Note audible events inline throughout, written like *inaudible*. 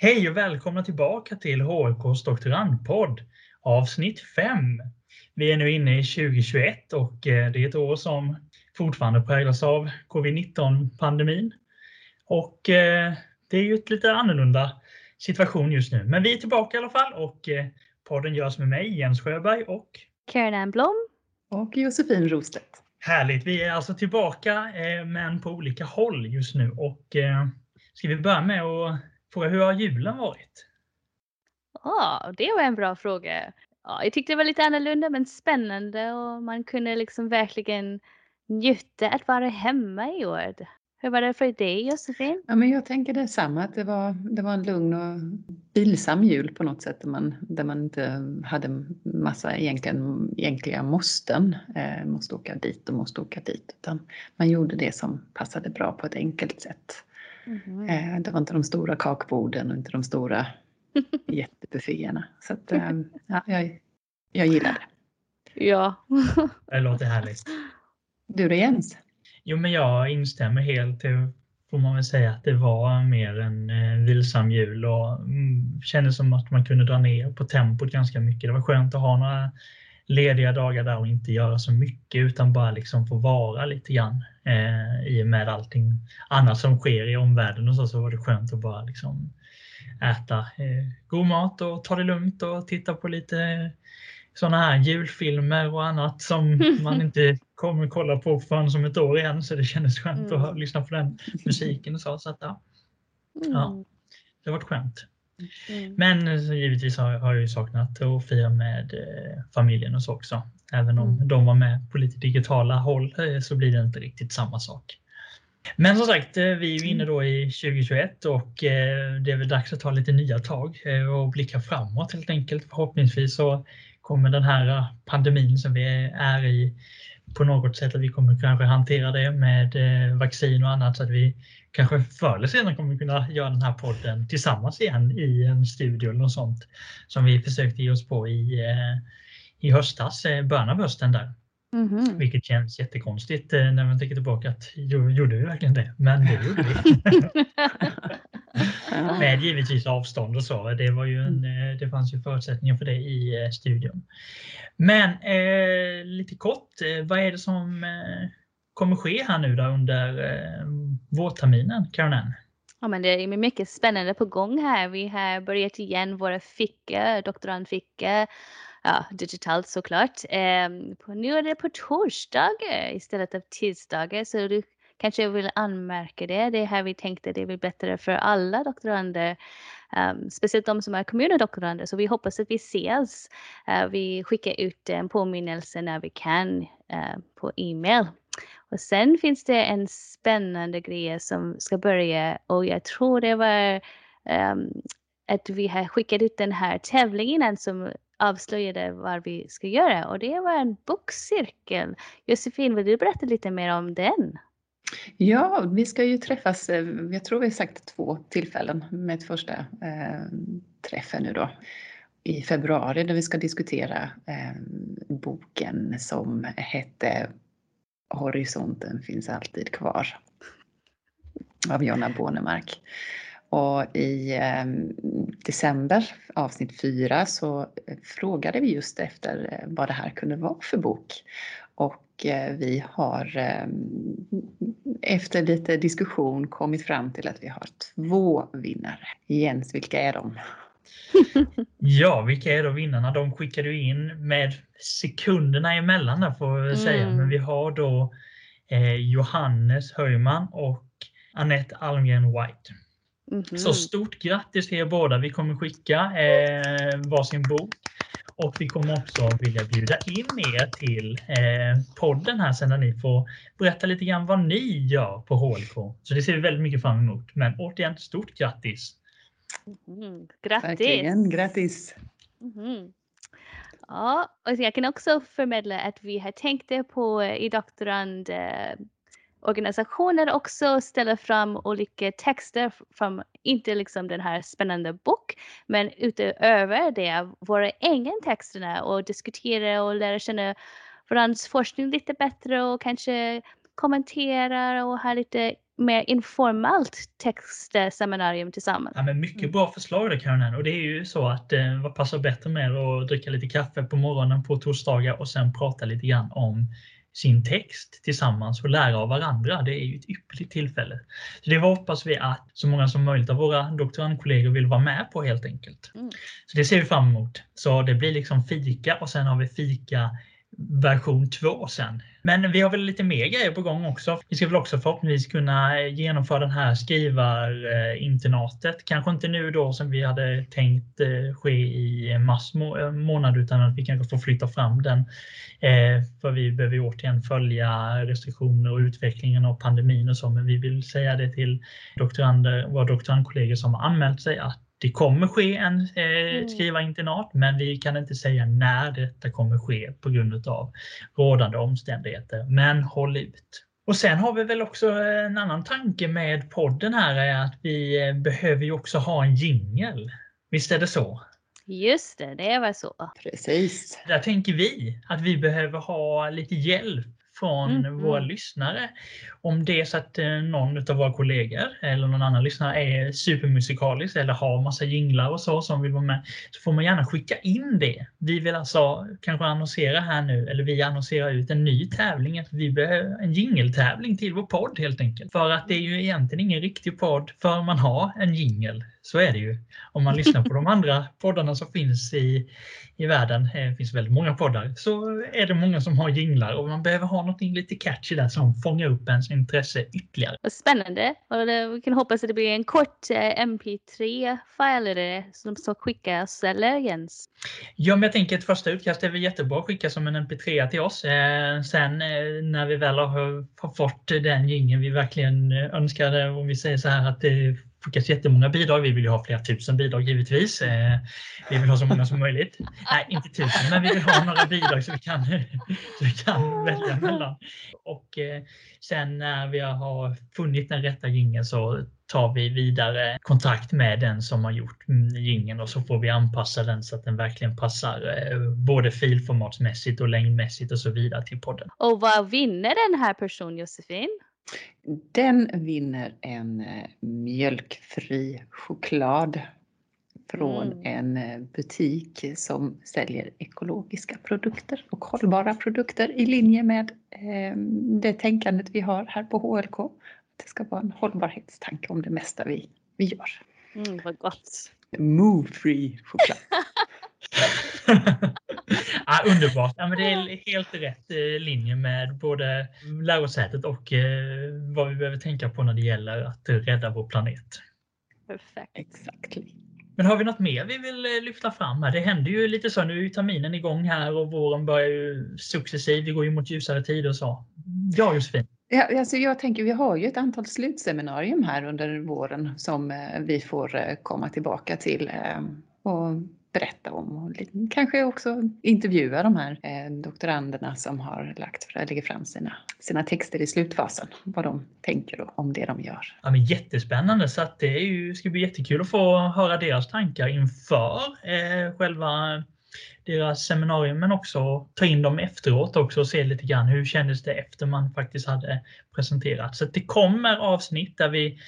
Hej och välkomna tillbaka till HLKs doktorandpodd avsnitt 5. Vi är nu inne i 2021 och eh, det är ett år som fortfarande präglas av covid-19 pandemin. Och eh, det är ju ett lite annorlunda situation just nu. Men vi är tillbaka i alla fall och eh, podden görs med mig Jens Sjöberg och Karin Blom och Josefin Rostedt. Härligt! Vi är alltså tillbaka men på olika håll just nu och ska vi börja med att fråga hur har julen varit? Ja, det var en bra fråga. Ja, jag tyckte det var lite annorlunda men spännande och man kunde liksom verkligen njuta att vara hemma i år. Hur var det för dig Josefin? Ja, men jag tänker detsamma, att det var, det var en lugn och bilsam jul på något sätt där man, där man inte hade massa egentligen, egentliga måsten. Eh, måste åka dit och måste åka dit. Utan man gjorde det som passade bra på ett enkelt sätt. Mm. Eh, det var inte de stora kakborden och inte de stora *laughs* jättebufféerna. Så att, eh, ja, jag, jag gillar det. Ja. *laughs* det låter härligt. Du då Jens? Jo men jag instämmer helt. Det får man väl säga att det var mer en eh, vilsam jul och mm, kändes som att man kunde dra ner på tempot ganska mycket. Det var skönt att ha några lediga dagar där och inte göra så mycket utan bara liksom få vara lite grann. Eh, I och med allting annat som sker i omvärlden och så, så var det skönt att bara liksom äta eh, god mat och ta det lugnt och titta på lite sådana här julfilmer och annat som *laughs* man inte kommer kolla på förrän som ett år igen så det kändes skönt mm. att lyssna på den musiken och så. så att, ja. ja, mm. det har varit skönt. Mm. Men eh, givetvis har, har jag ju saknat att fira med eh, familjen och så också. Även om mm. de var med på lite digitala håll eh, så blir det inte riktigt samma sak. Men som sagt, eh, vi är ju inne då i 2021 och eh, det är väl dags att ta lite nya tag eh, och blicka framåt helt enkelt. Förhoppningsvis så kommer den här pandemin som vi är i på något sätt att vi kommer kanske hantera det med vaccin och annat så att vi kanske förr eller senare kommer kunna göra den här podden tillsammans igen i en studio eller något sånt som vi försökte ge oss på i, i höstas, början av hösten där. Mm -hmm. Vilket känns jättekonstigt eh, när man tänker tillbaka att gjorde vi verkligen det? Men det gjorde vi. *laughs* Med givetvis avstånd och så. Det, var ju en, mm. eh, det fanns ju förutsättningar för det i eh, studion. Men eh, lite kort, vad är det som eh, kommer ske här nu då under eh, vårterminen, Karin Ja, men det är mycket spännande på gång här. Vi har börjat igen våra fickor, doktorandfickor ja, digitalt såklart. Um, på, nu är det på torsdagar istället för tisdagar så du kanske vill anmärka det. Det är här vi tänkte det blir bättre för alla doktorander. Um, speciellt de som är kommundoktorander. Så vi hoppas att vi ses. Uh, vi skickar ut en påminnelse när vi kan uh, på e-mail. Och sen finns det en spännande grej som ska börja och jag tror det var um, att vi har skickat ut den här tävlingen som avslöjade vad vi ska göra och det var en bokcirkel. Josefin, vill du berätta lite mer om den? Ja, vi ska ju träffas, eh, jag tror vi har sagt två tillfällen med ett första eh, träffen nu då i februari där vi ska diskutera eh, boken som hette Horisonten finns alltid kvar av Jonna Bornemark. Och i eh, december, avsnitt fyra, så frågade vi just efter eh, vad det här kunde vara för bok. Och eh, vi har eh, efter lite diskussion kommit fram till att vi har två vinnare. Jens, vilka är de? *laughs* ja, vilka är då vinnarna? De skickade ju in med sekunderna emellan där får vi säga. Mm. Men vi har då eh, Johannes Höjman och Annette Almgren White. Mm -hmm. Så stort grattis till er båda. Vi kommer skicka eh, varsin bok. Och vi kommer också vilja bjuda in er till eh, podden här sen när ni får berätta lite grann vad ni gör på HLK. Så det ser vi väldigt mycket fram emot. Men återigen, stort grattis! Mm, grattis! Verkligen, grattis! Mm. Ja, och jag kan också förmedla att vi har tänkt på i doktorand eh, organisationer också ställer fram olika texter från, inte liksom den här spännande bok, men utöver det, våra egna texterna och diskutera och lära känna varandras forskning lite bättre och kanske kommentera och ha lite mer informellt textseminarium tillsammans. Ja, men mycket bra förslag där Karin. Och det är ju så att eh, vad passar bättre med att dricka lite kaffe på morgonen på torsdagar och sen prata lite grann om sin text tillsammans och lära av varandra. Det är ju ett ypperligt tillfälle. Så Det hoppas vi att så många som möjligt av våra doktorandkollegor vill vara med på helt enkelt. Mm. Så Det ser vi fram emot. Så det blir liksom fika och sen har vi fika version 2 sen. Men vi har väl lite mer grejer på gång också. Vi ska väl också förhoppningsvis kunna eh, genomföra den här skrivarinternatet. Kanske inte nu då som vi hade tänkt eh, ske i mars eh, månad utan att vi kanske får flytta fram den. För vi behöver ju återigen följa restriktioner och utvecklingen av pandemin och så. Men vi vill säga det till doktorander, våra doktorandkollegor som har anmält sig att det kommer ske en eh, Mm. skrivarinternat men vi kan inte säga när detta kommer ske på grund av rådande omständigheter. Men håll ut! Och sen har vi väl också en annan tanke med podden här är att vi eh, behöver ju också ha en jingel. Visst är det så? Just det, det var så. Precis. Där tänker vi att vi behöver ha lite hjälp från Mhm. våra lyssnare. Om det är så att eh, någon av våra kollegor eller någon annan lyssnare är supermusikalisk eller har massa jinglar och så som vill vara med så får man gärna skicka in det. Vi vill alltså kanske annonsera här nu eller vi annonserar ut en ny tävling. Att vi behöver en jingeltävling till vår podd helt enkelt. För att det är ju egentligen ingen riktig podd för man har en jingel. Så är det ju. Om man lyssnar på de andra poddarna som finns i, i världen, eh, det finns väldigt många poddar, så är det många som har jinglar och man behöver ha något lite catchy där som fångar upp ens intresse ytterligare. Vad spännande. Och det, vi kan hoppas att det blir en kort eh, mp3-file som ska skickas, eller Jens? Ja, men jag tänker ett första utkast är väl jättebra att skicka som en mp3 till oss. Eh, sen eh, när vi väl har, har fått den jingeln vi verkligen eh, önskade, om vi säger så här att det skickas jättemånga bidrag. Vi vill ju ha flera tusen bidrag givetvis. Eh, vi vill ha så många som möjligt. Nej, inte tusen, men vi vill ha några bidrag så vi kan, så vi kan välja mellan. Och eh, sen när vi har funnit den rätta jingeln så tar vi vidare kontakt med den som har gjort mm, gingen jingeln och så får vi anpassa den så att den verkligen passar eh, både filformatsmässigt och längdmässigt och så vidare till podden. Och vad vinner den här personen Josefin? Den vinner en eh, mjölkfri choklad från Mm. en eh, butik som säljer ekologiska produkter och hållbara produkter i linje med eh, det tänkandet vi har här på HLK. Det ska vara en hållbarhetstanke om det mesta vi, vi gör. Mm, vad gott. Move free choklad. *laughs* *laughs* ja, underbart! Ja, men det är helt rätt eh, linje med både lärosätet och eh, vad vi behöver tänka på när det gäller att rädda vår planet. Perfekt. Exactly. Men har vi något mer vi vill eh, lyfta fram här? Det händer ju lite så, nu är ju terminen igång här och våren börjar ju successivt, vi går ju mot ljusare tider och så. Ja Josefin? Ja, alltså jag tänker, vi har ju ett antal slutseminarium här under våren som vi får komma tillbaka till och berätta om och kanske också intervjua de här eh, doktoranderna som har lagt, lägger fram sina, sina texter i slutfasen. Vad de tänker och om det de gör. Ja, men jättespännande så att det är ju, ska bli jättekul att få höra deras tankar inför eh, själva deras seminarium men också ta in dem efteråt också och se lite grann hur kändes det efter man faktiskt hade presenterat. Så det kommer avsnitt där vi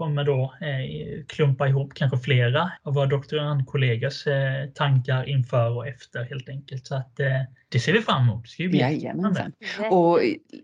kommer då eh, klumpa ihop kanske flera av våra doktorandkollegors eh, tankar inför och efter helt enkelt. Så att eh, det ser vi fram emot. Det ska ju bli Jajamensan. Och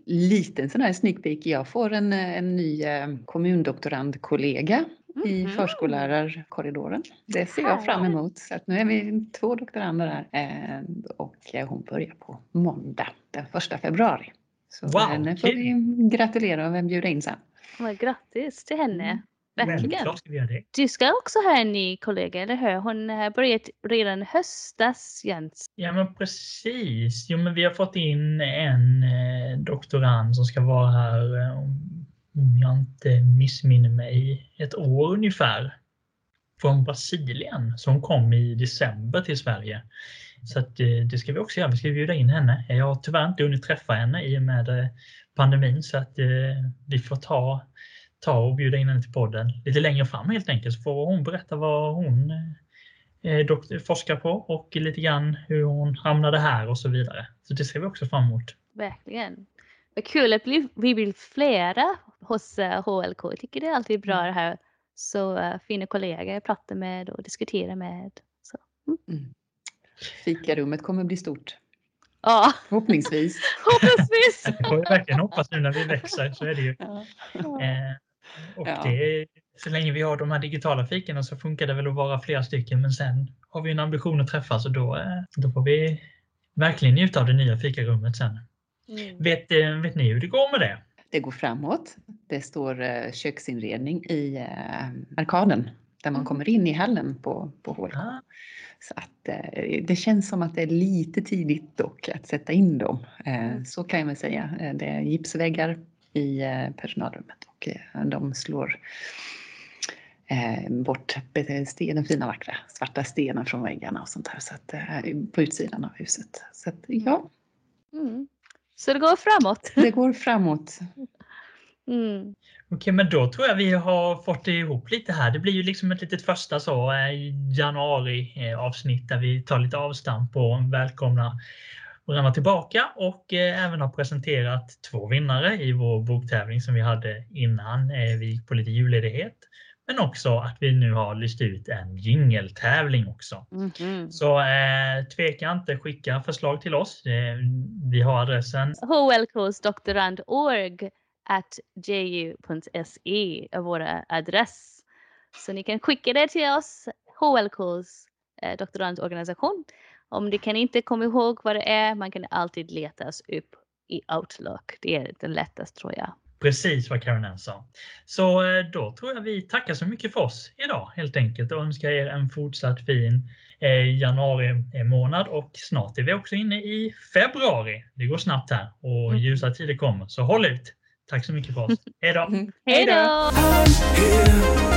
liten sån här sneak peek. Jag får en, en ny kommundoktorandkollega i Mhm. förskollärarkorridoren. Det ser jag fram emot. Så att nu är vi två doktorander här och hon börjar på måndag den första februari. Så Wow, henne får kul. vi gratulera och bjuda in sen. Vad grattis till henne. Mm. Verkligen. Självklart ska vi göra det. Du ska också ha en ny kollega, eller hur? Hon har börjat redan höstas, Jens. Ja men precis. Jo men vi har fått in en eh, doktorand som ska vara här eh, om jag inte missminner mig ett år ungefär. Från Brasilien som kom i december till Sverige. Så att, eh, det ska vi också göra. Vi ska bjuda in henne. Jag har tyvärr inte hunnit träffa henne i och med eh, pandemin så att eh, vi får ta, ta och bjuda in henne till podden lite längre fram helt enkelt. Så får hon berätta vad hon eh, doktor, forskar på och lite grann hur hon hamnade här och så vidare. Så det ser vi också fram emot. Verkligen. Vad kul att vi blir flera hos HLK. Jag tycker det är alltid bra det här. Så fina kollegor att prata med och diskutera med. Så. Mm. Mm. Fikarummet kommer bli stort. Ja. Förhoppningsvis. Förhoppningsvis. *laughs* Det får vi verkligen hoppas nu när vi växer. Så är det ju. Ja. Eh, och ja. det, så länge vi har de här digitala fikorna så funkar det väl att vara flera stycken. Men sen har vi en ambition att träffas och då, eh, då får vi verkligen njuta av det nya fikarummet sen. Mm. Vet, eh, vet ni hur det går med det? Det går framåt. Det står köksinredning i arkaden där man mm. kommer in i hallen på, på HLK. Ah. Så att eh, det känns som att det är lite tidigt dock att sätta in dem. Eh, mm. Så kan jag väl säga. Eh, det är gipsväggar i personalrummet och de slår bort den fina vackra svarta stenen från väggarna och sånt här så att, på utsidan av huset. Så att, ja. Mm. Så det går framåt? Det går framåt. Mm. Okej, men då tror jag vi har fått ihop lite här. Det blir ju liksom ett litet första så eh, januari eh, avsnitt där vi tar lite avstamp och välkomnar varandra tillbaka och eh, även har presenterat två vinnare i vår boktävling som vi hade innan vi gick på lite julledighet. Men också att vi nu har lyst ut en jingeltävling också. Mm -hmm. Så eh, tveka inte, skicka förslag till oss. Vi har adressen hlkosdoktorand.org at ju.se är vår adress. Så ni kan skicka det till oss, HLKs eh, doktorandorganisation. Om du kan inte komma ihåg vad det är, man kan alltid leta oss upp i Outlook. Det är det lättaste tror jag. Precis vad Karin sa. Så eh, då tror jag vi tackar så mycket för oss idag helt enkelt och önskar er en fortsatt fin eh, januari månad och snart är vi också inne i februari. Det går snabbt här och mm. ljusa tider kommer så håll ut! Tack så mycket för oss. Hej då! *laughs* Hej då!